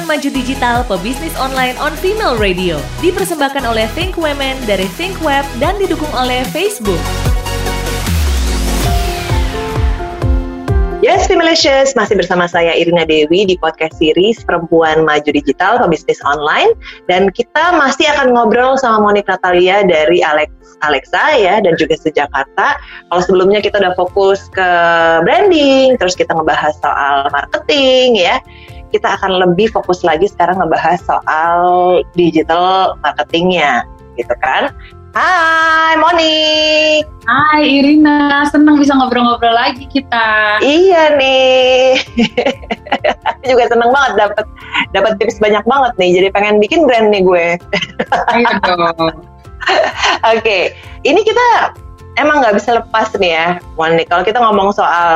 Perempuan Maju Digital Pebisnis Online on Female Radio. Dipersembahkan oleh Think Women dari Think Web dan didukung oleh Facebook. Yes, Femalicious, masih bersama saya Irina Dewi di podcast series Perempuan Maju Digital Pebisnis Online dan kita masih akan ngobrol sama Monica Natalia dari Alex Alexa ya dan juga sejakarta. Kalau sebelumnya kita udah fokus ke branding, terus kita ngebahas soal marketing ya. Kita akan lebih fokus lagi sekarang ngebahas soal digital marketingnya gitu kan. Hai Monik. Hai Irina, senang bisa ngobrol-ngobrol lagi kita. Iya nih. juga seneng banget dapat dapat tips banyak banget nih. Jadi pengen bikin brand nih gue. Ayo dong. Oke, okay. ini kita emang nggak bisa lepas nih ya, Monik. Kalau kita ngomong soal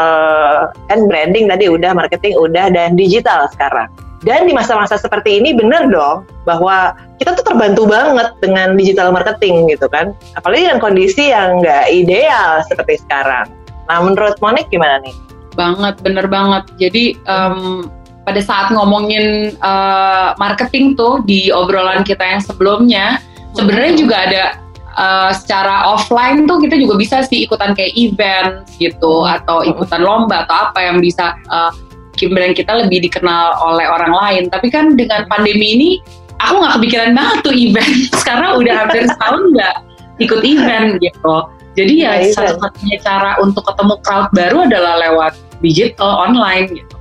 kan branding tadi udah, marketing udah, dan digital sekarang. Dan di masa-masa seperti ini bener dong bahwa kita tuh terbantu banget dengan digital marketing gitu kan. Apalagi dengan kondisi yang nggak ideal seperti sekarang. Nah menurut Monik gimana nih? Banget, bener banget. Jadi um, pada saat ngomongin uh, marketing tuh di obrolan kita yang sebelumnya, sebenarnya juga ada uh, secara offline tuh kita juga bisa sih ikutan kayak event gitu atau ikutan lomba atau apa yang bisa uh, brand kita lebih dikenal oleh orang lain. Tapi kan dengan pandemi ini, aku nggak kepikiran banget tuh event. Sekarang udah hampir setahun nggak ikut event gitu. Jadi ya nah, satu-satunya cara untuk ketemu crowd baru adalah lewat digital online gitu.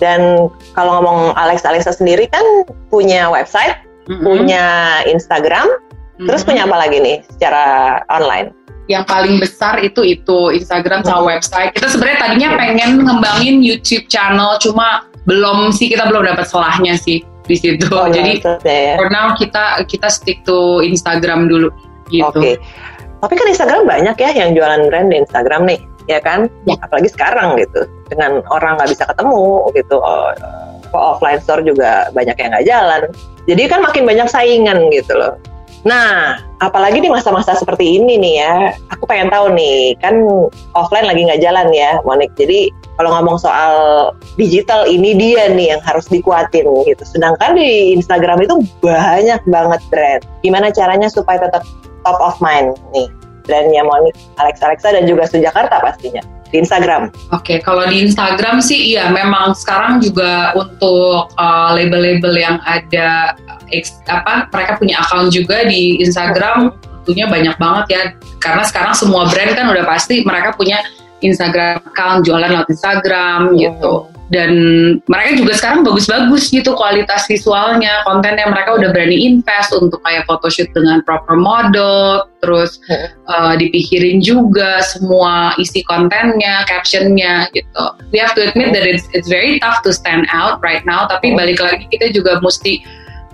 Dan kalau ngomong Alex Alexa sendiri kan punya website, mm -hmm. punya Instagram, mm -hmm. terus punya apa lagi nih secara online? yang paling besar itu itu Instagram sama website. Kita sebenarnya tadinya pengen ngembangin YouTube channel, cuma belum sih kita belum dapat selahnya sih di situ. Oh, Jadi ya. for now kita kita stick to Instagram dulu gitu. Oke. Okay. Tapi kan Instagram banyak ya yang jualan brand di Instagram nih, ya kan? Ya. Apalagi sekarang gitu, dengan orang nggak bisa ketemu gitu. Oh, offline store juga banyak yang nggak jalan. Jadi kan makin banyak saingan gitu loh. Nah, apalagi di masa-masa seperti ini nih ya, aku pengen tahu nih, kan offline lagi nggak jalan ya, Monik. Jadi kalau ngomong soal digital ini dia nih yang harus dikuatin gitu. Sedangkan di Instagram itu banyak banget brand. Gimana caranya supaya tetap top of mind nih brandnya Monik, Alex Alexa dan juga Sujakarta pastinya di Instagram. Oke, okay, kalau di Instagram sih iya memang sekarang juga untuk uh, label-label yang ada apa mereka punya account juga di Instagram tentunya banyak banget ya karena sekarang semua brand kan udah pasti mereka punya Instagram account jualan lewat Instagram oh. gitu dan mereka juga sekarang bagus-bagus gitu kualitas visualnya kontennya. Mereka udah berani invest untuk kayak photoshoot dengan proper model terus uh, dipikirin juga semua isi kontennya captionnya gitu. We have to admit that it's, it's very tough to stand out right now tapi balik lagi kita juga mesti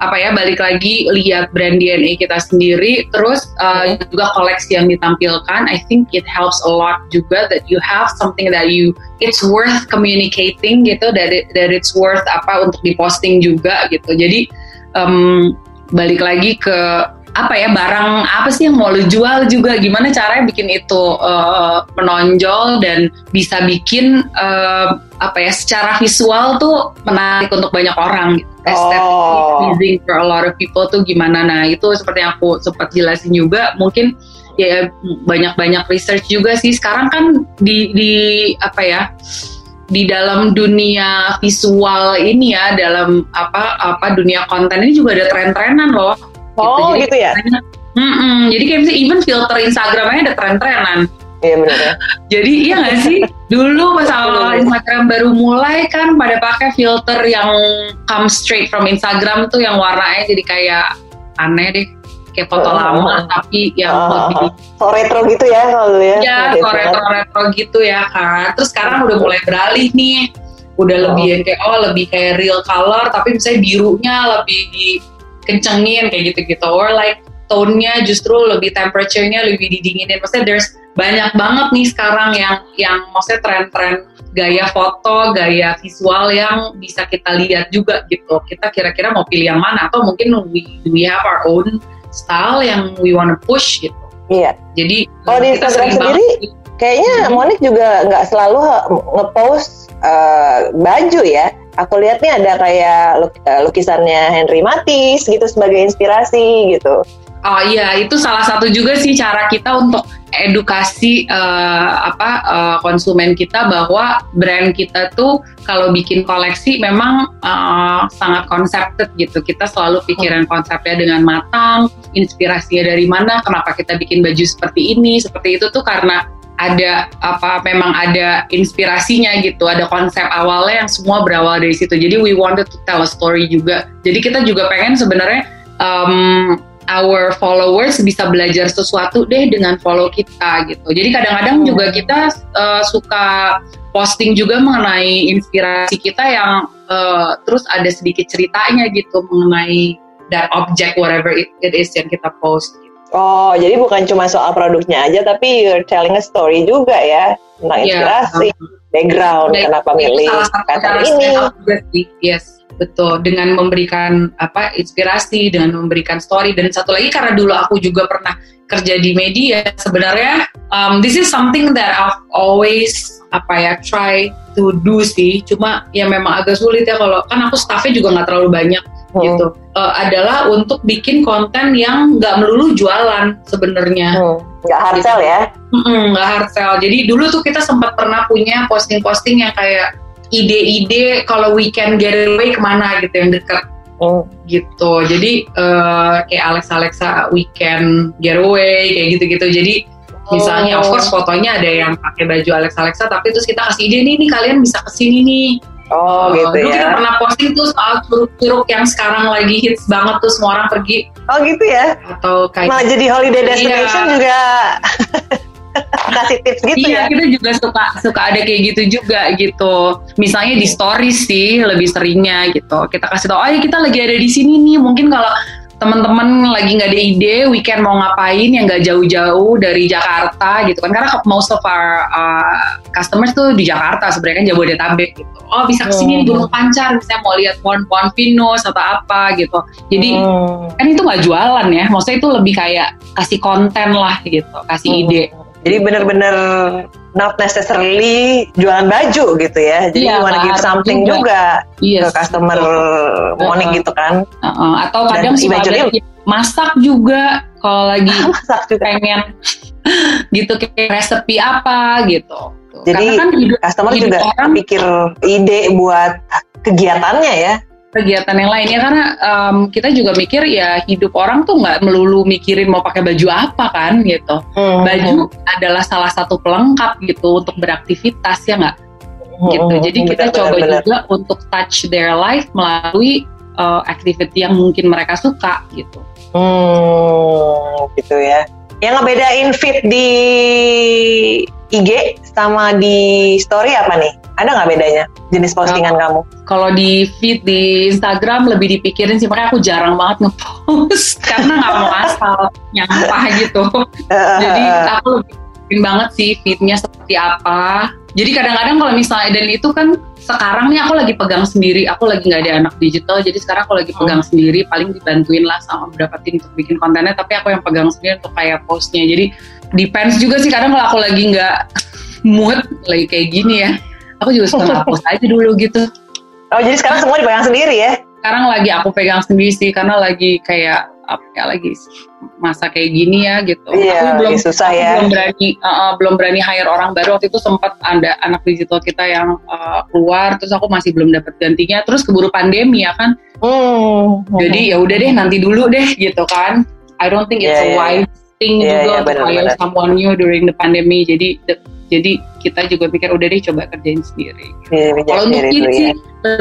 apa ya balik lagi lihat brand DNA kita sendiri terus uh, juga koleksi yang ditampilkan. I think it helps a lot juga that you have something that you it's worth communicating gitu that it, that it's worth apa untuk diposting juga gitu. Jadi um, balik lagi ke apa ya barang apa sih yang mau lu jual juga gimana caranya bikin itu uh, menonjol dan bisa bikin uh, apa ya secara visual tuh menarik untuk banyak orang gitu. oh. pleasing for a lot of people tuh gimana nah itu seperti yang aku sempat jelasin juga mungkin ya banyak-banyak research juga sih sekarang kan di di apa ya di dalam dunia visual ini ya dalam apa apa dunia konten ini juga ada tren-trenan loh Oh gitu, gitu ya? Mm -mm, jadi kayak misalnya even filter Instagramnya ada tren-trenan. Iya benar ya. jadi iya gak sih? Dulu pas awal Instagram baru mulai kan pada pakai filter yang come straight from Instagram tuh yang warnanya jadi kayak aneh deh. Kayak foto uh, lama tapi yang uh, lebih so retro gitu ya kalau ya? Ya. so retro retro gitu ya kan. Terus sekarang udah mulai beralih nih. Udah oh. lebih yang kayak oh lebih kayak real color tapi misalnya birunya lebih kencengin kayak gitu-gitu or like tone-nya justru lebih temperature-nya lebih didinginin maksudnya there's banyak banget nih sekarang yang yang maksudnya tren-tren gaya foto, gaya visual yang bisa kita lihat juga gitu. Kita kira-kira mau pilih yang mana atau mungkin we, we have our own style yang we wanna push gitu. Iya. Jadi kalau di Instagram sendiri kayaknya hmm. Monik juga nggak selalu ngepost uh, baju ya aku lihat nih ada kayak eh, lukisannya Henry Matisse gitu sebagai inspirasi gitu. Oh iya, itu salah satu juga sih cara kita untuk edukasi eh, apa eh, konsumen kita bahwa brand kita tuh kalau bikin koleksi memang eh, sangat konsepted gitu. Kita selalu pikiran konsepnya dengan matang, inspirasinya dari mana, kenapa kita bikin baju seperti ini, seperti itu tuh karena ada apa memang ada inspirasinya gitu ada konsep awalnya yang semua berawal dari situ. Jadi we wanted to tell a story juga. Jadi kita juga pengen sebenarnya um, our followers bisa belajar sesuatu deh dengan follow kita gitu. Jadi kadang-kadang Hmm. juga kita uh, suka posting juga mengenai inspirasi kita yang uh, terus ada sedikit ceritanya gitu mengenai that object whatever it, it is yang kita post Oh, jadi bukan cuma soal produknya aja, tapi you're telling a story juga ya tentang Iya, inspirasi, background, Baik, kenapa milih pattern ini. Yes, betul. Dengan memberikan apa inspirasi, dengan memberikan story dan satu lagi karena dulu aku juga pernah kerja di media. Sebenarnya um, this is something that I've always apa ya try to do sih. Cuma ya memang agak sulit ya kalau kan aku staffnya juga nggak terlalu banyak Hmm. gitu. Uh, adalah untuk bikin konten yang nggak melulu jualan sebenarnya. Hmm, nggak hard Gitu. sell ya? Mm-mm, nggak hard sell. Jadi dulu tuh kita sempat pernah punya posting-posting yang kayak ide-ide kalau weekend getaway ke mana gitu yang deket Hmm. gitu. Jadi eh, kayak Alex Alexa weekend getaway kayak gitu-gitu. Jadi misalnya of course fotonya ada yang pakai baju Alex Alexa tapi terus kita kasih ide nih nih kalian bisa ke sini nih. Oh, Eh, gitu dulu kita ya. pernah posting tuh soal curug-curug yang sekarang lagi hits banget tuh semua orang pergi Oh, gitu ya. atau kayak Malah jadi holiday destination Iya. juga kasih tips gitu iya, ya. kita juga suka suka ada kayak gitu juga gitu. Misalnya di stories sih lebih seringnya gitu. Kita kasih tahu, oh ya kita lagi ada di sini nih. Mungkin kalau teman-teman lagi nggak ada ide weekend mau ngapain yang nggak jauh-jauh dari Jakarta gitu kan karena most of our uh, customers tuh di Jakarta sebenarnya kan Jabodetabek gitu oh bisa ke sini Hmm. di Gunung Pancar misalnya mau lihat pohon-pohon pinus atau apa gitu jadi Hmm. kan itu nggak jualan ya maksudnya itu lebih kayak kasih konten lah gitu kasih Hmm. ide Jadi bener-bener not necessarily jualan baju gitu ya. Jadi you wanna give something juga. juga, Yes, ke customer betul. morning gitu kan. Uh-uh. atau Dan kadang yang masak juga kalau lagi Masak juga. pengen gitu kayak resepi apa gitu. Jadi, Karena kan hidup Customer hidup juga orang pikir ide buat kegiatannya ya. Kegiatan yang lainnya karena em, kita juga mikir ya hidup orang tuh nggak melulu mikirin mau pakai baju apa kan gitu. Hmm. Baju adalah salah satu pelengkap gitu untuk beraktivitas ya nggak gitu. Jadi kita Benar, coba benar. juga untuk touch their life melalui uh, activity yang mungkin mereka suka gitu. Hmm, gitu ya. Yang ngebedain fit di IG sama di story apa nih? Ada nggak bedanya jenis postingan kamu? Kalau di feed di Instagram lebih dipikirin sih, makanya aku jarang banget ngepost karena nggak mau asal nyampah gitu. Jadi aku lebih pikirin banget sih feednya seperti apa. Jadi kadang-kadang kalau misalnya dan itu kan sekarang nih aku lagi pegang sendiri, aku lagi nggak ada anak digital, jadi sekarang aku lagi pegang sendiri, paling dibantuin lah sama beberapa tim untuk bikin kontennya, tapi aku yang pegang sendiri untuk kayak postnya. Jadi depends juga sih kadang kalau aku lagi nggak mood lagi kayak gini ya, aku juga suka nggak post aja dulu gitu. oh jadi sekarang semua dipegang sendiri ya? Sekarang lagi aku pegang sendiri sih karena lagi kayak apa ya lagi masa kayak gini ya gitu. Iya, aku belum lagi susah aku ya. belum berani uh, belum berani hire orang baru waktu itu sempat ada anak digital kita yang uh, keluar terus aku masih belum dapat gantinya terus keburu pandemi ya kan. Hmm. Jadi ya udah deh nanti dulu deh gitu kan. I don't think it's Iya, a iya, wise thing Iya, juga iya, untuk hire benar-benar. someone new during the pandemic. Jadi de- jadi kita juga pikir udah deh coba kerjain sendiri. Iya, bijak Kalau untuk sendiri feed dulu sih ya.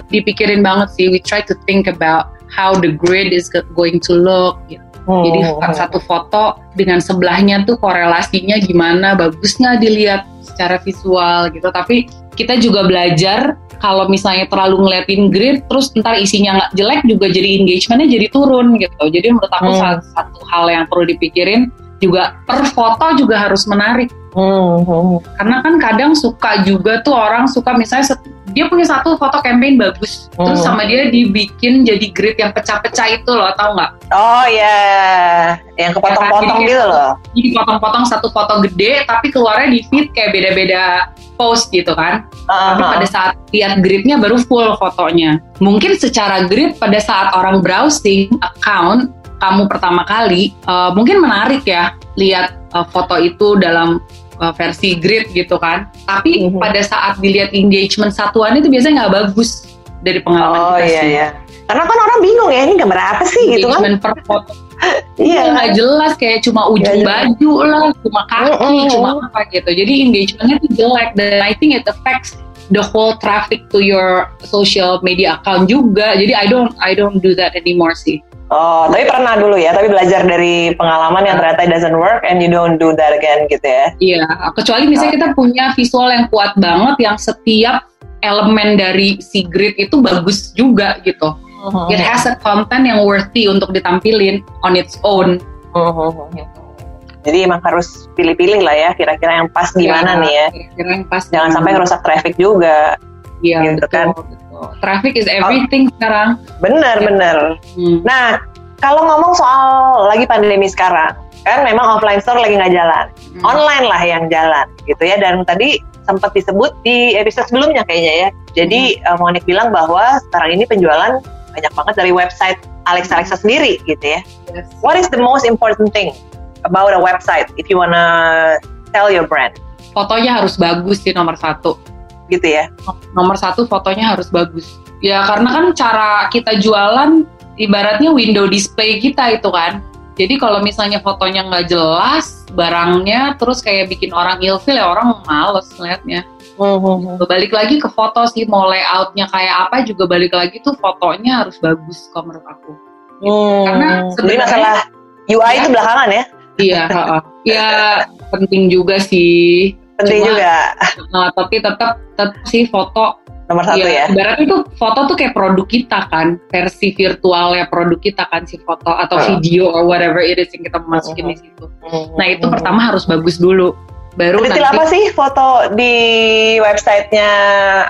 dipikirin banget sih. We try to think about how the grid is go- going to look. Gitu. Hmm. Jadi satu foto dengan sebelahnya tuh korelasinya gimana, bagus nggak dilihat secara visual gitu. Tapi kita juga belajar kalau misalnya terlalu ngeliatin grid, terus ntar isinya nggak jelek juga jadi engagementnya jadi turun gitu. Jadi menurut aku Hmm. salah satu hal yang perlu dipikirin juga per foto juga harus menarik Hmm, hmm. karena kan kadang suka juga tuh orang suka misalnya set- dia punya satu foto campaign bagus, terus Hmm. sama dia dibikin jadi grid yang pecah-pecah itu loh, tau nggak? Oh ya, yang kepotong-potong Ya, gitu loh. Jadi potong-potong satu foto gede, tapi keluarnya di feed kayak beda-beda post gitu kan. Tapi Aha. pada saat lihat gridnya baru full fotonya. Mungkin secara grid pada saat orang browsing account kamu pertama kali, uh, mungkin menarik ya lihat uh, foto itu dalam uh, versi grid gitu kan. Tapi Mhm. pada saat dilihat engagement satuan itu biasanya nggak bagus dari pengalaman Oh kita iya sih. iya. Karena kan orang bingung ya ini gambar apa sih gitu kan? Engagement per foto Iya. Iya nggak jelas kayak cuma ujung Nggak baju lah, cuma kaki, Mm-mm. cuma apa gitu. Jadi engagementnya tuh jelek dan I think it affects the whole traffic to your social media account juga. Jadi I don't I don't do that anymore sih. Oh, tapi pernah dulu ya, tapi belajar dari pengalaman yang ternyata it doesn't work and you don't do that again gitu ya. Iya, kecuali misalnya kita punya visual yang kuat banget yang setiap elemen dari si grid itu bagus juga gitu. It has a content yang worthy untuk ditampilin on its own. Jadi emang harus pilih-pilih lah ya, kira-kira yang pas gimana nih ya. Kira-kira yang pas Jangan gimana. sampai ngerusak traffic juga. Iya, gitu betul, kan. betul. Traffic is everything sekarang. Bener, Ya. bener. Hmm. Nah, kalau ngomong soal lagi pandemi sekarang, kan memang offline store lagi nggak jalan. Hmm. Online lah yang jalan gitu ya. Dan tadi sempat disebut di episode sebelumnya kayaknya ya. Jadi Hmm. uh, Monik bilang bahwa sekarang ini penjualan banyak banget dari website Alexa Alexa sendiri gitu ya. Yes. What is the most important thing about a website if you wanna tell your brand Fotonya harus bagus sih nomor satu. Gitu ya? Nomor satu fotonya harus bagus. Ya karena kan cara kita jualan ibaratnya window display kita itu kan. Jadi kalau misalnya fotonya nggak jelas barangnya, terus kayak bikin orang ilfil ya orang males ngeliatnya. Balik lagi ke foto sih, mau layoutnya kayak apa juga balik lagi tuh fotonya harus bagus kalau menurut aku. Hmm, Karena sebenarnya- masalah UI Ya. itu belakangan ya, Iya, heeh. ya penting juga sih. Penting Cuma- juga Nah, tapi tetap tetap sih foto nomor satu ya. Ibaratnya tuh foto tuh kayak produk kita kan, versi virtualnya produk kita kan si foto atau Hmm. video or whatever it is yang kita masukin di situ. Nah itu Hmm. pertama harus bagus dulu, baru Detail nanti apa sih foto di websitenya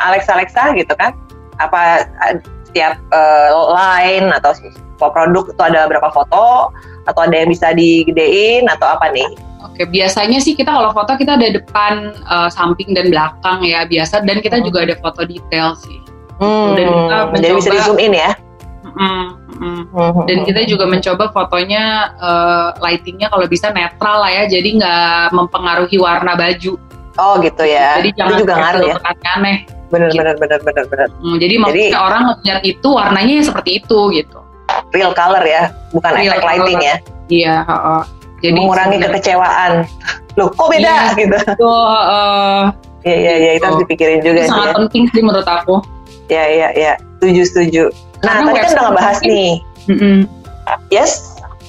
Alexa Alexa gitu kan? Apa uh, setiap uh, line atau produk itu ada berapa foto atau ada yang bisa digedein atau apa nih? Oke, biasanya sih kita kalau foto kita ada depan, eh, samping dan belakang ya biasa, dan kita Hmm. juga ada foto detail sih. Hmm, Dan kita jadi bisa mencoba- di zoom in ya? Mm-mm, mm-mm. Dan kita juga mencoba fotonya eh, lightingnya kalau bisa netral lah ya, jadi nggak mempengaruhi warna baju. Oh gitu ya. Jadi itu jangan juga ngaruh ya. aneh. Bener Gitu. bener bener bener bener. Hmm, jadi maksudnya orang ngeliat itu warnanya ya seperti itu gitu. Real color ya, bukan Real efek lighting color. ya. Iya, heeh. Jadi Mengurangi kekecewaan. Loh, kok beda Iya. gitu? itu heeh, Iya iya iya itu harus dipikirin juga itu sih. sangat Ya. penting sih menurut aku. Iya iya iya. Setuju setuju. Nah, Karena tadi kan udah ngebahas mungkin- nih. Mm-mm. Yes.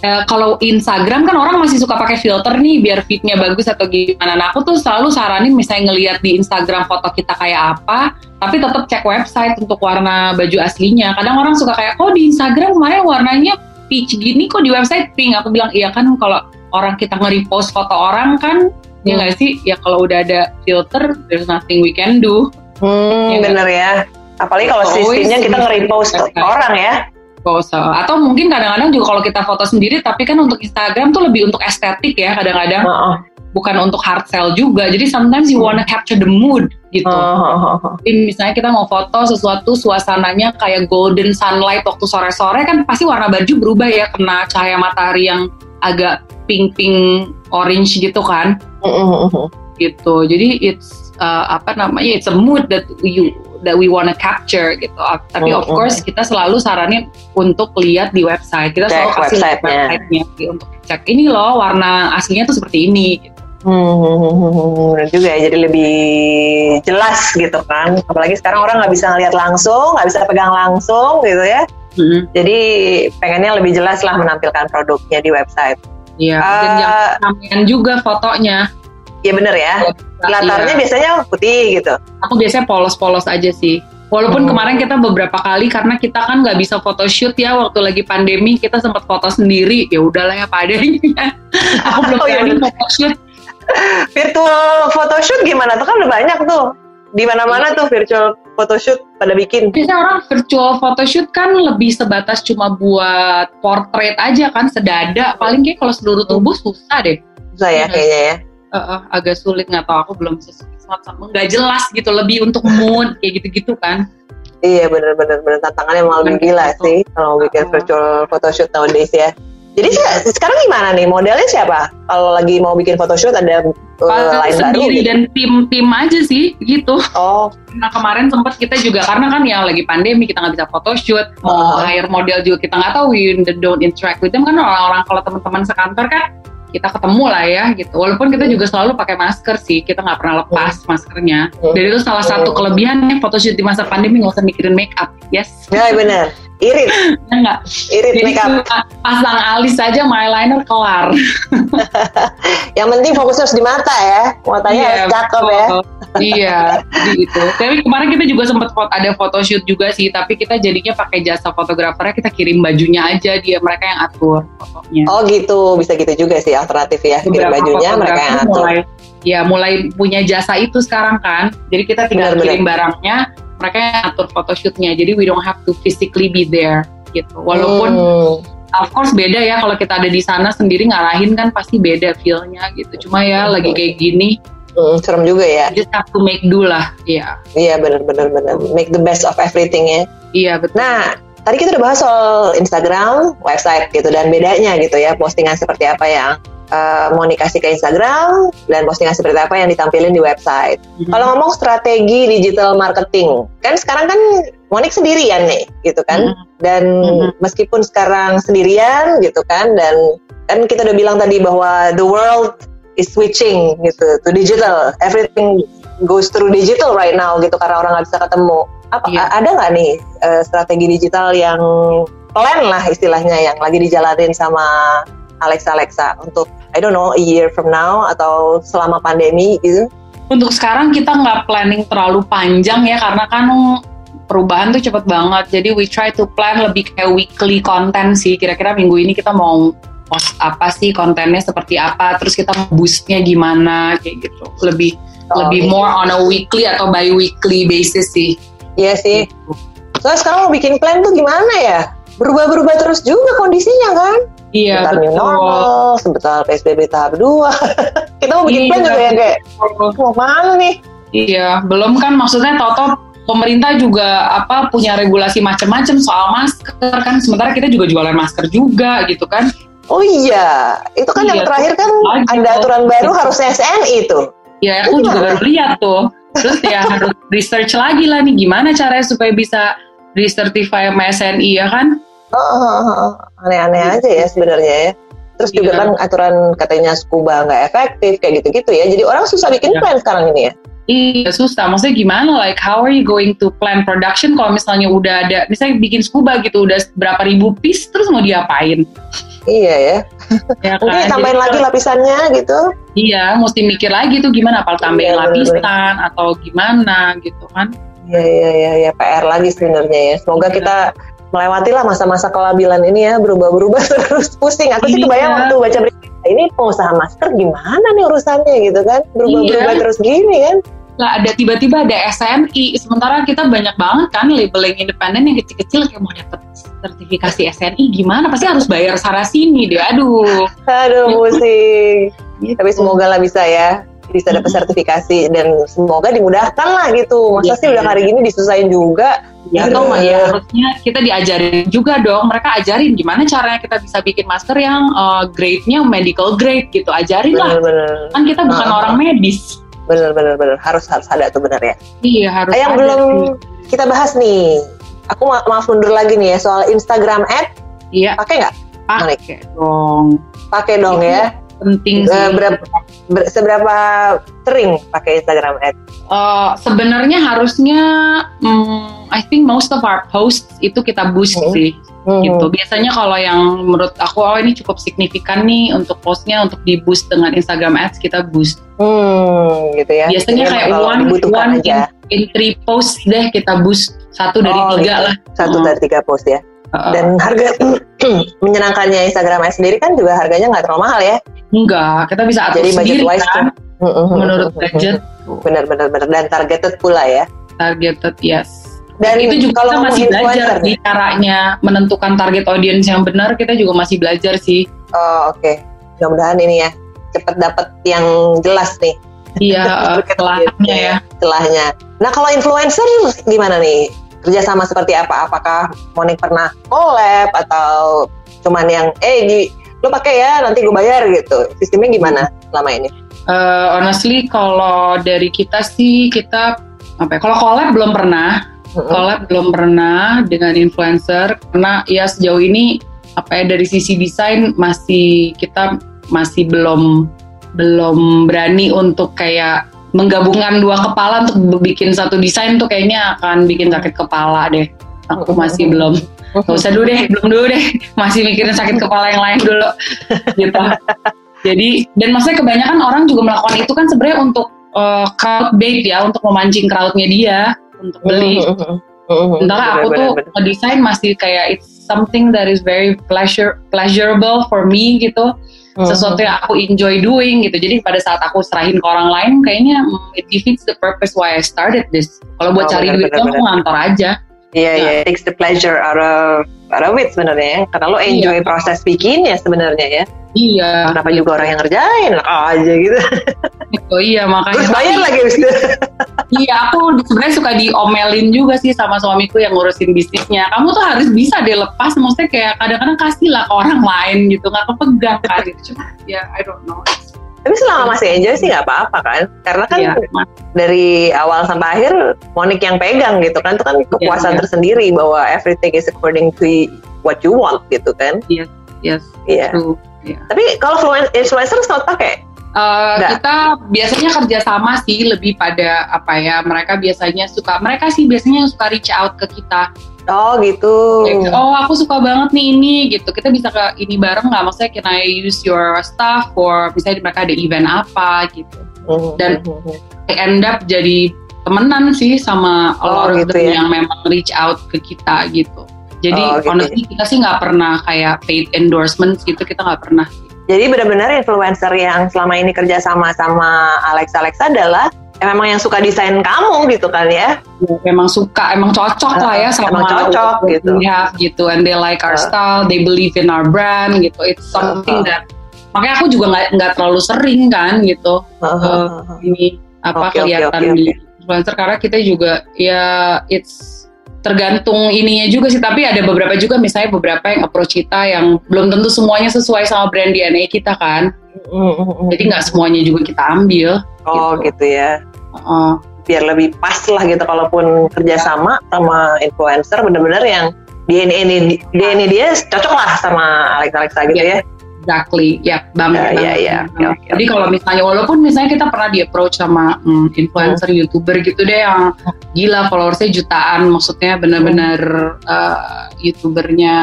Eh, kalau Instagram kan orang masih suka pakai filter nih biar feednya bagus atau gimana. Nah aku tuh selalu saranin misalnya ngelihat di Instagram foto kita kayak apa, tapi tetap cek website untuk warna baju aslinya. Kadang orang suka kayak, oh di Instagram kemarin warnanya peach gini, kok di website pink. Aku bilang iya kan kalau orang kita nge-repost foto orang kan, ya Hmm. nggak sih? Ya kalau udah ada filter, there's nothing we can do. Hmm, Iya. bener ya. Apalagi kalau sistemnya kita nge-repost orang ya. Post. Atau mungkin kadang-kadang juga kalau kita foto sendiri, tapi kan untuk Instagram tuh lebih untuk estetik ya kadang-kadang. Heeh. bukan untuk hard sell juga. Jadi sometimes you wanna capture the mood gitu. Heeh. Jadi misalnya kita mau foto sesuatu suasananya kayak golden sunlight waktu sore-sore kan pasti warna baju berubah ya kena cahaya matahari yang agak pink-pink orange gitu kan Heeh. gitu. Jadi it's uh, apa namanya it's a mood that you that we wanna capture gitu. Uh, Tapi of Mm-mm. course kita selalu saranin untuk lihat di website. Kita selalu kasih lihat website-nya. gitu, untuk cek ini loh warna aslinya tuh seperti ini. Gitu. Hmm, bener juga ya, jadi lebih jelas gitu kan. Apalagi sekarang orang nggak bisa ngeliat langsung, nggak bisa pegang langsung gitu ya. Mm-mm. Jadi pengennya lebih jelas lah menampilkan produknya di website. Iya, dan Eh, jangan ramean juga fotonya. Iya bener ya. Latarnya Iya. biasanya putih gitu. Aku biasanya polos-polos aja sih. Walaupun Hmm. kemarin kita beberapa kali karena kita kan nggak bisa photoshoot ya waktu lagi pandemi kita sempat foto sendiri ya udahlah ya apa adanya. Aku belum Oh, iya berani bener. photoshoot. Virtual photoshoot gimana tuh kan udah banyak tuh. Di mana-mana tuh virtual photoshoot pada bikin. Biasanya orang virtual photoshoot kan lebih sebatas cuma buat portrait aja kan, sedada. Paling kayak kalau seluruh tubuh susah deh. Susah ya kayaknya ya. Uh, uh, agak sulit nggak tahu aku belum sesuatu sama nggak jelas gitu lebih untuk mood kayak gitu-gitu kan. Iya bener-bener bener tantangannya malah lebih gila Gitu. sih kalau bikin virtual photoshoot nowadays ya. Jadi se- sekarang gimana nih modelnya siapa? Kalau lagi mau bikin photoshoot ada uh, lain baru sendiri gitu? dan tim-tim aja sih gitu. Oh, Nah kemarin sempat kita juga karena kan ya lagi pandemi kita nggak bisa photoshoot, mau Oh. hire model juga kita nggak tahu, we don't interact with them kan orang-orang kalau teman-teman sekantor kan kita ketemu lah ya gitu. Walaupun kita juga selalu pakai masker sih, kita nggak pernah lepas maskernya. Hmm. Dan itu salah satu Hmm. kelebihannya photoshoot di masa pandemi nggak usah mikirin make up, yes. ya bener. Irit, Ya nggak. irit Jadi makeup. cuma pasang alis saja, sama eyeliner kelar. Yang penting fokus harus di mata ya. Matanya harus cakep ya. Iya, gitu. Tapi kemarin kita juga sempat fot- ada photoshoot juga sih, tapi kita jadinya pakai jasa fotografernya, kita kirim bajunya aja dia mereka yang atur fotonya. Oh gitu, bisa gitu juga sih alternatif ya. Kirim Beberapa bajunya mereka yang atur. mulai ya mulai punya jasa itu sekarang kan. Jadi kita tinggal Benar-benar. kirim barangnya, mereka yang atur photoshootnya. Jadi we don't have to physically be there gitu. Walaupun Hmm. of course beda ya kalau kita ada di sana sendiri ngarahin kan pasti beda feel-nya gitu. Cuma ya lagi kayak gini, Hmm, serem juga ya. just have to make do lah. Iya. Iya bener-bener bener. Make the best of everything ya. Iya betul. Nah, tadi kita udah bahas soal Instagram, website gitu dan bedanya gitu ya postingan seperti apa yang uh, mau dikasih ke Instagram dan postingan seperti apa yang ditampilin di website. Mhm. Kalau ngomong strategi digital marketing, kan sekarang kan Monik sendirian nih, gitu kan? Mhm. Dan Mhm. meskipun sekarang sendirian, gitu kan? Dan kan kita udah bilang tadi bahwa the world is switching gitu to digital, everything goes through digital right now gitu karena orang nggak bisa ketemu. Apa a- ada nggak nih eh, strategi digital yang plan lah istilahnya yang lagi dijalanin sama Alexa Alexa untuk I don't know a year from now atau selama pandemi gitu? Untuk sekarang kita nggak planning terlalu panjang ya karena kan perubahan tuh cepet banget. Jadi we try to plan lebih kayak weekly content sih. Kira-kira minggu ini kita mau post apa sih kontennya seperti apa, terus kita boostnya gimana kayak gitu. Lebih Oh, lebih gitu. more on a weekly atau bi-weekly basis sih. Iya sih. Gitu. Soalnya sekarang mau bikin plan tuh gimana ya? Berubah-berubah terus juga kondisinya kan? Iya sebentar betul. normal, sebentar PSBB tahap 2. Kita mau bikin Iya, plan juga ya kayak, mau mana nih? Iya, belum kan maksudnya Toto pemerintah juga apa punya regulasi macam-macam soal masker kan sementara kita juga jualan masker juga gitu kan. Oh iya, itu kan yang Iya, terakhir kan lagi ada aturan baru harusnya SNI itu. Ya aku Itu juga baru lihat tuh. Terus ya harus research lagi lah nih gimana caranya supaya bisa recertify sama SNI ya kan? Oh, oh, oh, oh. Aneh-aneh aja ya sebenarnya ya. Terus juga Iya. kan aturan katanya scuba nggak efektif kayak gitu-gitu ya. Jadi orang susah bikin Iya. plan sekarang ini ya. Iya susah, maksudnya gimana? Like how are you going to plan production kalau misalnya udah ada, misalnya bikin scuba gitu udah berapa ribu piece, terus mau diapain? Iya ya. Ya Mungkin kan? tambahin Jadi lagi lapisannya gitu. Iya, mesti mikir lagi tuh gimana, apa tambahin Iya, lapisan atau gimana gitu kan? Iya iya iya ya PR lagi sebenarnya ya. Semoga Iya. kita melewati lah masa-masa kelabilan ini ya berubah-berubah terus pusing. Aku sih Iya. kebayang waktu baca berita ini pengusaha masker gimana nih urusannya gitu kan berubah-berubah Iya. terus gini kan. Lah ada tiba-tiba ada SNI, sementara kita banyak banget kan labeling independen yang kecil-kecil kayak mau dapet sertifikasi SNI gimana? Pasti harus bayar sana sini deh. Aduh. Aduh Gitu. pusing. Gitu. Tapi semoga lah bisa ya bisa dapat sertifikasi dan semoga dimudahkan lah gitu. Masa Iya. sih udah hari gini disusahin juga. ya Aduh. atau ya harusnya kita diajarin juga dong mereka ajarin gimana caranya kita bisa bikin masker yang uh, grade-nya medical grade gitu ajarin lah kan kita bukan Ah. orang medis Bener-bener bener. harus harus ada tuh bener ya. iya harus yang ada belum sih. kita bahas nih. Aku ma- maaf mundur lagi nih ya soal Instagram ad iya pakai nggak? pakai dong Pakai dong Itu ya. Penting Eh, sih berapa- Ber- seberapa sering pakai Instagram ad? Uh, sebenarnya harusnya hmm, I think most of our posts itu kita boost Mhm. sih Hmm. gitu. Biasanya kalau yang menurut aku oh ini cukup signifikan nih untuk postnya untuk di boost dengan Instagram Ads kita boost. Hmm, gitu ya. Biasanya Jadi kayak one, one aja. in, in three post deh kita boost satu dari Oh, tiga gitu. lah. Satu Hmm. dari tiga post ya. Dan harga menyenangkannya Instagram ad sendiri kan juga harganya nggak terlalu mahal ya. Enggak, kita bisa atur Jadi budget sendiri wise kan. tuh. menurut budget. Benar-benar benar dan targeted pula ya. Targeted yes. Dan itu juga kalau kita masih belajar di caranya menentukan target audience yang benar kita juga masih belajar sih Oh oke, mudah-mudahan ini ya cepet dapet yang jelas nih iya celahnya ya celahnya. Nah kalau influencer gimana nih? Kerjasama seperti apa? Apakah Monik pernah collab atau cuman yang eh di lo pakai ya nanti gue bayar gitu? Sistemnya gimana selama ini? Uh, honestly kalau dari kita sih kita apa ya kalau collab belum pernah collab belum pernah dengan influencer karena ya sejauh ini apa ya dari sisi desain masih kita masih belum belum berani untuk kayak menggabungkan dua kepala untuk bikin satu desain tuh kayaknya akan bikin sakit kepala deh aku masih belum Gak usah dulu deh, belum dulu deh. Masih mikirin sakit kepala yang lain dulu. gitu. Jadi, dan maksudnya kebanyakan orang juga melakukan itu kan sebenarnya untuk uh, crowd bait ya, untuk memancing crowdnya dia untuk beli. Sementara aku tuh ngedesain masih kayak it's something that is very pleasure pleasurable for me gitu. Sesuatu yang aku enjoy doing gitu. Jadi pada saat aku serahin ke orang lain, kayaknya it defeats the purpose why I started this. Kalau buat Oh, cari bener, duit bener, tuh aku bener. ngantor aja. Iya iya, it takes the pleasure out of out of it sebenarnya ya. Karena lo enjoy Iya. proses bikinnya sebenarnya ya. Iya. Kenapa juga orang yang ngerjain lah aja gitu. Oh iya makanya. Terus bayar lagi abis itu. Iya aku sebenarnya suka diomelin juga sih sama suamiku yang ngurusin bisnisnya. Kamu tuh harus bisa deh lepas. Maksudnya kayak kadang-kadang kasih lah ke orang lain gitu. Nggak kepegang kan gitu. Cuma ya I don't know. Tapi selama masih enjoy sih nggak apa-apa kan. Karena kan Iya. dari awal sampai akhir Monik yang pegang gitu kan. Itu kan kepuasan iya. tersendiri bahwa everything is according to what you want gitu kan. Yes. Iya. True. Tapi kalau fluen- influencer sempat pakai. Uh, Nggak. kita biasanya kerjasama sih lebih pada apa ya mereka biasanya suka mereka sih biasanya suka reach out ke kita Oh gitu. Oh aku suka banget nih ini gitu. Kita bisa ke ini bareng nggak? Maksudnya can I use your stuff? Or misalnya mereka ada event apa gitu. Mhm, dan- mhm. I end up jadi temenan sih sama a lot Oh, of gitu them ya. yang memang reach out ke kita gitu. Jadi Oh, gitu honestly kita sih nggak pernah kayak paid endorsements gitu. Kita nggak pernah. Jadi benar-benar influencer yang selama ini kerja sama sama Alex Alex adalah memang yang suka desain kamu gitu kan ya. emang suka emang cocok lah ya sama Emang cocok what gitu. we have gitu and they like our Uh. style they believe in our brand gitu it's something Uh. that makanya aku juga nggak nggak terlalu sering kan gitu ini apa oke, kelihatan oke, di influencer karena kita juga ya it's tergantung ininya juga sih tapi ada beberapa juga misalnya beberapa yang approach kita yang belum tentu semuanya sesuai sama brand DNA kita kan jadi nggak semuanya juga kita ambil Oh gitu. gitu ya. Uh, Biar lebih pas lah gitu kalaupun kerjasama sama influencer benar-benar yang DNA ini DNA dia cocok lah sama Alex Alexa gitu ya. Exactly, ya banget. Ya, banget. ya, ya. Oke, oke, Jadi kalau misalnya walaupun misalnya kita pernah di approach sama hmm, influencer youtuber gitu deh yang gila followersnya jutaan, maksudnya benar-benar uh, youtubernya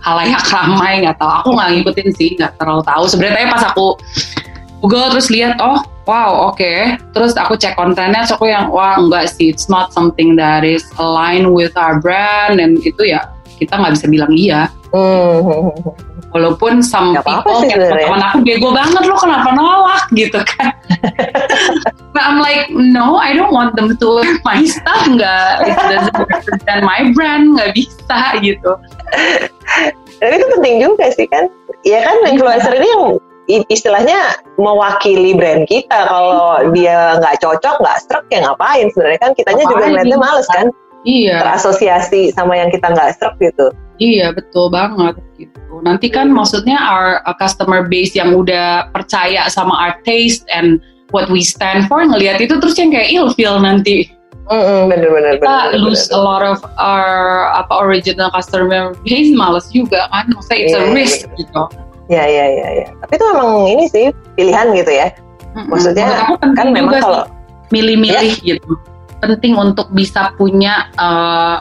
halayak ramai nggak tahu. Aku nggak ngikutin sih, nggak terlalu tahu. Sebenarnya pas aku Google terus lihat oh wow oke. Terus aku cek kontennya terus aku yang wah enggak sih it's not something that is aligned with our brand. Dan itu ya kita nggak bisa bilang iya. Hmm. walaupun some Gak people teman aku bego banget lo kenapa nolak? gitu kan. But I'm like no I don't want them to wear my stuff. Nggak it doesn't represent my brand nggak bisa gitu. Dan itu penting juga sih kan. Ya kan influencer ini yang istilahnya mewakili brand kita. Kalau dia nggak cocok, nggak struck ya ngapain? Sebenarnya kan kitanya juga Ngapain? ngeliatnya males kan. iya Terasosiasi sama yang kita nggak struck gitu. iya betul banget gitu nanti kan maksudnya our, our customer base yang udah percaya sama our taste and what we stand for ngelihat itu terus yang kayak ilfeel nanti Mm-mm, bener-bener. kita lose a lot of our apa original customer base males juga kan maksudnya it's Iya, a iya, risk bener. gitu Ya, ya, ya, ya. Tapi itu memang ini sih pilihan gitu ya. Mm-mm. Maksudnya, Menurut Kan memang kalau milih-milih gitu penting untuk bisa punya uh,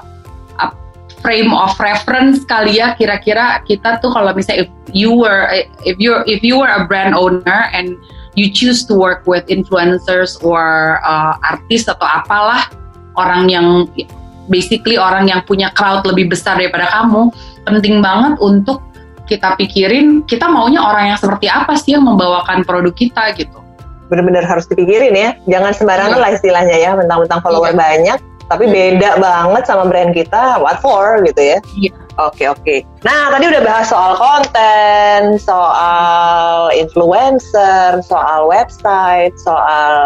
frame of reference kali ya kira-kira kita tuh kalau misalnya if you were if you if you were a brand owner and you choose to work with influencers or uh, artis atau apalah orang yang basically orang yang punya crowd lebih besar daripada kamu penting banget untuk kita pikirin kita maunya orang yang seperti apa sih yang membawakan produk kita gitu benar-benar harus dipikirin ya. Jangan sembarangan Iya. lah istilahnya ya, mentang-mentang follower Iya. banyak, tapi beda banget sama brand kita, what for gitu ya. Iya. Oke oke. Nah tadi udah bahas soal konten, soal influencer, soal website, soal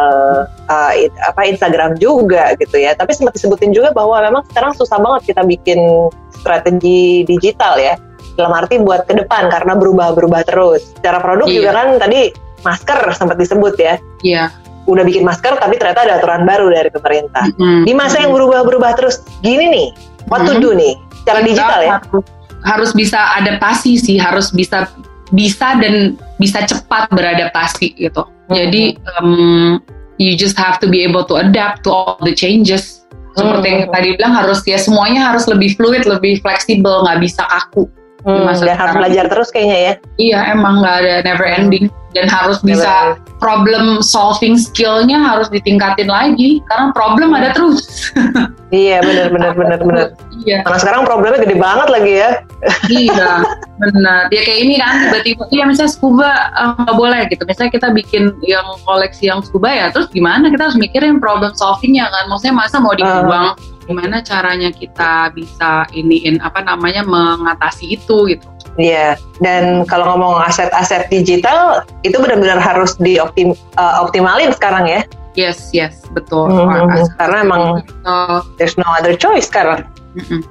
uh, it- apa Instagram juga gitu ya. Tapi sempat disebutin juga bahwa memang sekarang susah banget kita bikin strategi digital ya. Dalam arti buat ke depan karena berubah-berubah terus. Secara produk Iya. juga kan tadi masker sempat disebut ya. Iya. Udah bikin masker tapi ternyata ada aturan baru dari pemerintah. Mm. Di masa yang berubah-berubah terus gini nih, what to Mhm. do nih? Secara Kita digital ya. harus, harus bisa adaptasi sih harus bisa bisa dan bisa cepat beradaptasi gitu jadi um, you just have to be able to adapt to all the changes seperti yang tadi bilang harus ya semuanya harus lebih fluid lebih fleksibel nggak bisa kaku Hmm, masa dan harus belajar terus kayaknya ya. iya emang nggak ada never ending. Dan harus bisa problem solving skillnya harus ditingkatin lagi karena problem ada terus. Iya benar benar benar benar. iya. Karena sekarang problemnya gede banget lagi ya. iya benar. Ya kayak ini kan tiba-tiba ya misalnya scuba eh, nggak boleh gitu. Misalnya kita bikin yang koleksi yang scuba ya terus gimana? Kita harus mikirin problem solvingnya kan. Maksudnya masa mau dibuang gimana caranya kita bisa iniin apa namanya mengatasi itu gitu Iya. Dan kalau ngomong aset-aset digital itu benar-benar harus dioptimalin sekarang ya. yes yes betul Mhm, Wah, mhm. Karena emang- digital. There's no other choice sekarang. Mm-mm.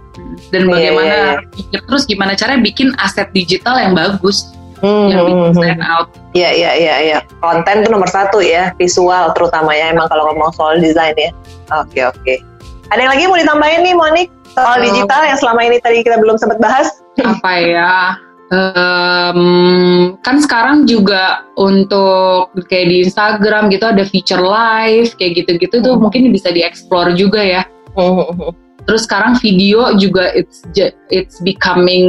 dan Iya, bagaimana iya, pikir terus gimana caranya bikin aset digital yang bagus Hmm, yang bikin hmm, hmm. stand out Iya iya iya iya. Konten itu nomor satu ya, visual terutama ya. Emang kalau ngomong soal desain ya. Oke oke. Ada yang lagi mau ditambahin nih, Monik? Soal Oh. digital yang selama ini tadi kita belum sempat bahas? apa ya em, kan sekarang juga untuk kayak di Instagram gitu ada feature live kayak gitu-gitu tuh Hmm. mungkin bisa dieksplor juga ya terus sekarang video juga it's it's becoming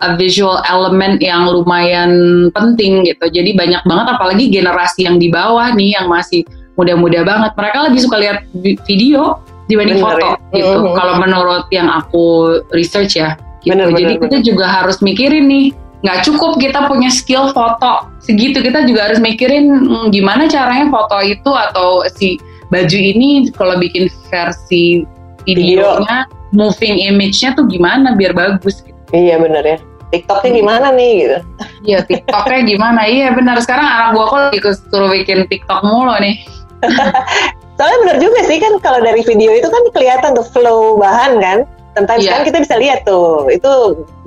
a visual element yang lumayan penting gitu jadi banyak banget apalagi generasi yang di bawah nih yang masih muda-muda banget mereka lebih suka lihat vi- video dibanding Bener foto ya. gitu Mhm. kalau menurut yang aku research ya gitu. Bener, bener, jadi kita juga harus mikirin nih nggak cukup kita punya skill foto segitu kita juga harus mikirin hmm, gimana caranya foto itu atau si baju ini kalau bikin versi videonya moving image-nya tuh gimana biar bagus gitu. Iya benar ya. TikToknya gimana nih gitu? Iya TikToknya gimana? Iya benar sekarang anak gua kok lagi suruh bikin TikTok mulu nih. Soalnya benar juga sih kan kalau dari video itu kan kelihatan tuh flow bahan kan. Tentang Iya. sekarang kita bisa lihat tuh, itu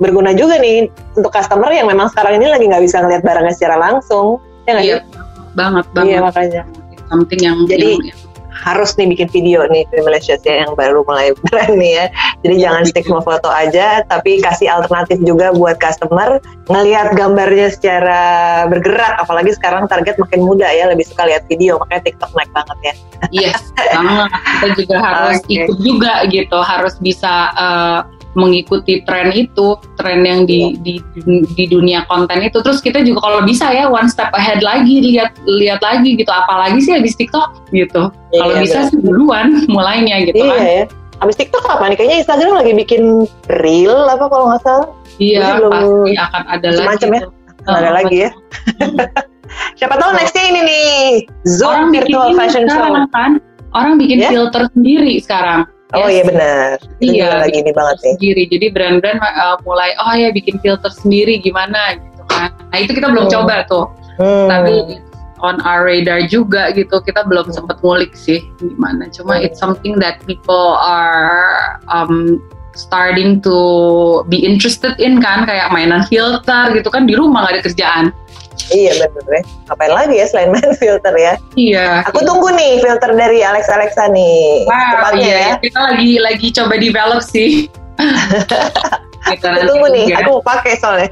berguna juga nih untuk customer yang memang sekarang ini lagi nggak bisa ngeliat barangnya secara langsung. Ya nggak Iya sih? banget Iya banget. makanya Something yang Jadi- yang- harus nih bikin video nih Malaysia ya yang baru mulai brand nih ya. Jadi Iya, jangan sama foto aja, tapi kasih alternatif juga buat customer ngelihat gambarnya secara bergerak. Apalagi sekarang target makin muda ya, lebih suka lihat video, makanya TikTok naik banget ya. Yes, banget. Kita juga harus Oke. ikut juga gitu, harus bisa uh, mengikuti tren itu, tren yang di, di di dunia konten itu. Terus kita juga kalau bisa ya one step ahead lagi, lihat lihat lagi gitu. Apalagi sih habis TikTok gitu. Iya, kalau bisa benar. sih duluan mulainya gitu Iya kan. ya. Abis TikTok apa nih? Kayaknya Instagram lagi bikin reel apa kalau nggak salah. Iya, belum- pasti akan ada lagi. Macam-macam ya. tuh. Ada Oh, lagi ya. Siapa tahu nextnya ini nih Zoom Orang Virtual Fashion Show. kan. Orang bikin Ya? filter sendiri sekarang. Oh Yes. iya benar. Itu Iya, lagi ini banget nih. sendiri. Jadi brand-brand uh, mulai oh ya bikin filter sendiri gimana gitu kan. Nah itu kita belum Hmm. coba tuh. Hmm. Tapi on our radar juga gitu. Kita belum sempet ngulik sih gimana. Cuma Hmm. it's something that people are um, starting to be interested in kan kayak mainan filter gitu kan di rumah nggak ada kerjaan. Iya bener ya. Ngapain lagi ya selain main filter ya? Iya. Aku tunggu nih filter dari Alex Alexa nih. Wow, Cepatnya iya, ya. kita lagi lagi coba develop sih. Gitu, Aku tunggu nih. ya. Aku mau pakai soalnya.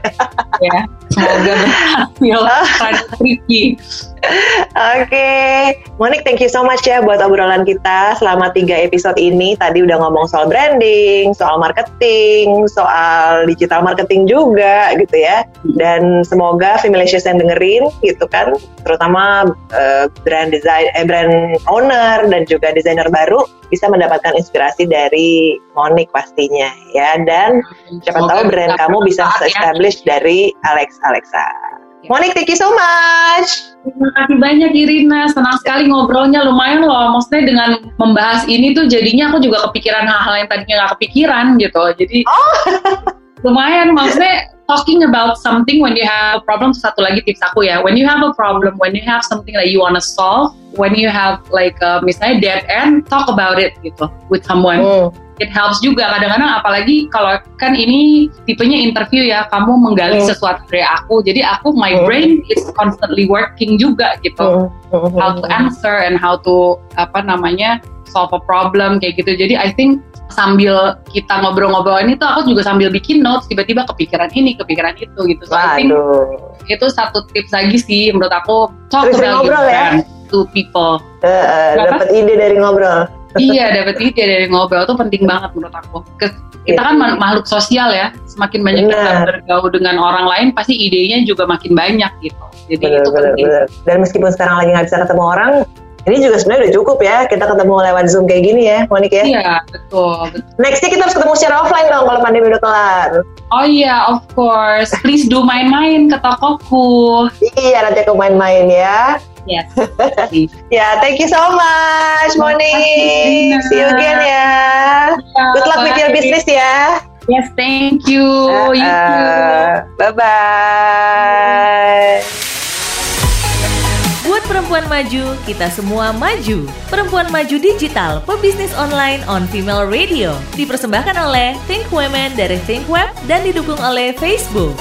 ya. Semoga berhasil. Tricky. Oke, Monik, thank you so much ya buat obrolan kita selama tiga episode ini. Tadi udah ngomong soal branding, soal marketing, soal digital marketing juga gitu ya. Dan semoga Femilicious yang dengerin gitu kan, terutama eh, brand design, eh, brand owner dan juga desainer baru bisa mendapatkan inspirasi dari Monik pastinya ya. Dan siapa Semoga tahu brand kamu bisa ya. establish dari Alex Alexa. Monik, thank you so much. Terima kasih banyak Irina, senang sekali ngobrolnya lumayan loh. Maksudnya dengan membahas ini tuh jadinya aku juga kepikiran hal-hal yang tadinya nggak kepikiran gitu. Jadi Oh. lumayan maksudnya talking about something when you have a problem satu lagi tips aku ya when you have a problem when you have something that you wanna solve when you have like uh, misalnya dead end talk about it gitu with someone Hmm. it helps juga kadang-kadang apalagi kalau kan ini tipenya interview ya kamu menggali Hmm. sesuatu dari aku jadi aku my Hmm. brain is constantly working juga gitu Hmm. Hmm. how to answer and how to apa namanya solve a problem kayak gitu. Jadi I think sambil kita ngobrol-ngobrol ini tuh aku juga sambil bikin notes tiba-tiba kepikiran ini, kepikiran itu gitu. So I think Waduh. itu satu tips lagi sih menurut aku talk Sering-sering about ngobrol ya? to people. Eh, Kenapa? dapat ide dari ngobrol. iya, dapat ide dari ngobrol tuh penting banget menurut aku. Ke- kita kan ma- makhluk sosial ya, semakin banyak kita Benar. bergaul dengan orang lain, pasti idenya juga makin banyak gitu. Jadi Bener, itu bener, penting. bener. Dan meskipun sekarang lagi nggak bisa ketemu orang, ini juga sebenarnya udah cukup ya. Kita ketemu lewat Zoom kayak gini ya, Monik ya. Iya, betul, betul. Nextnya kita harus ketemu secara offline dong kalau pandemi udah kelar. Oh iya, of course. Please do main-main ke tokoku. Iya, nanti aku main-main ya. Yes. Ya, thank you so much, Gina. See you again ya. Good luck with your Bye. business ya. Yes, thank you. You too. bye bye. Buat perempuan maju, kita semua maju. Perempuan Maju Digital, pebisnis online on Female Radio. Dipersembahkan oleh Think Women dari Think Web dan didukung oleh Facebook.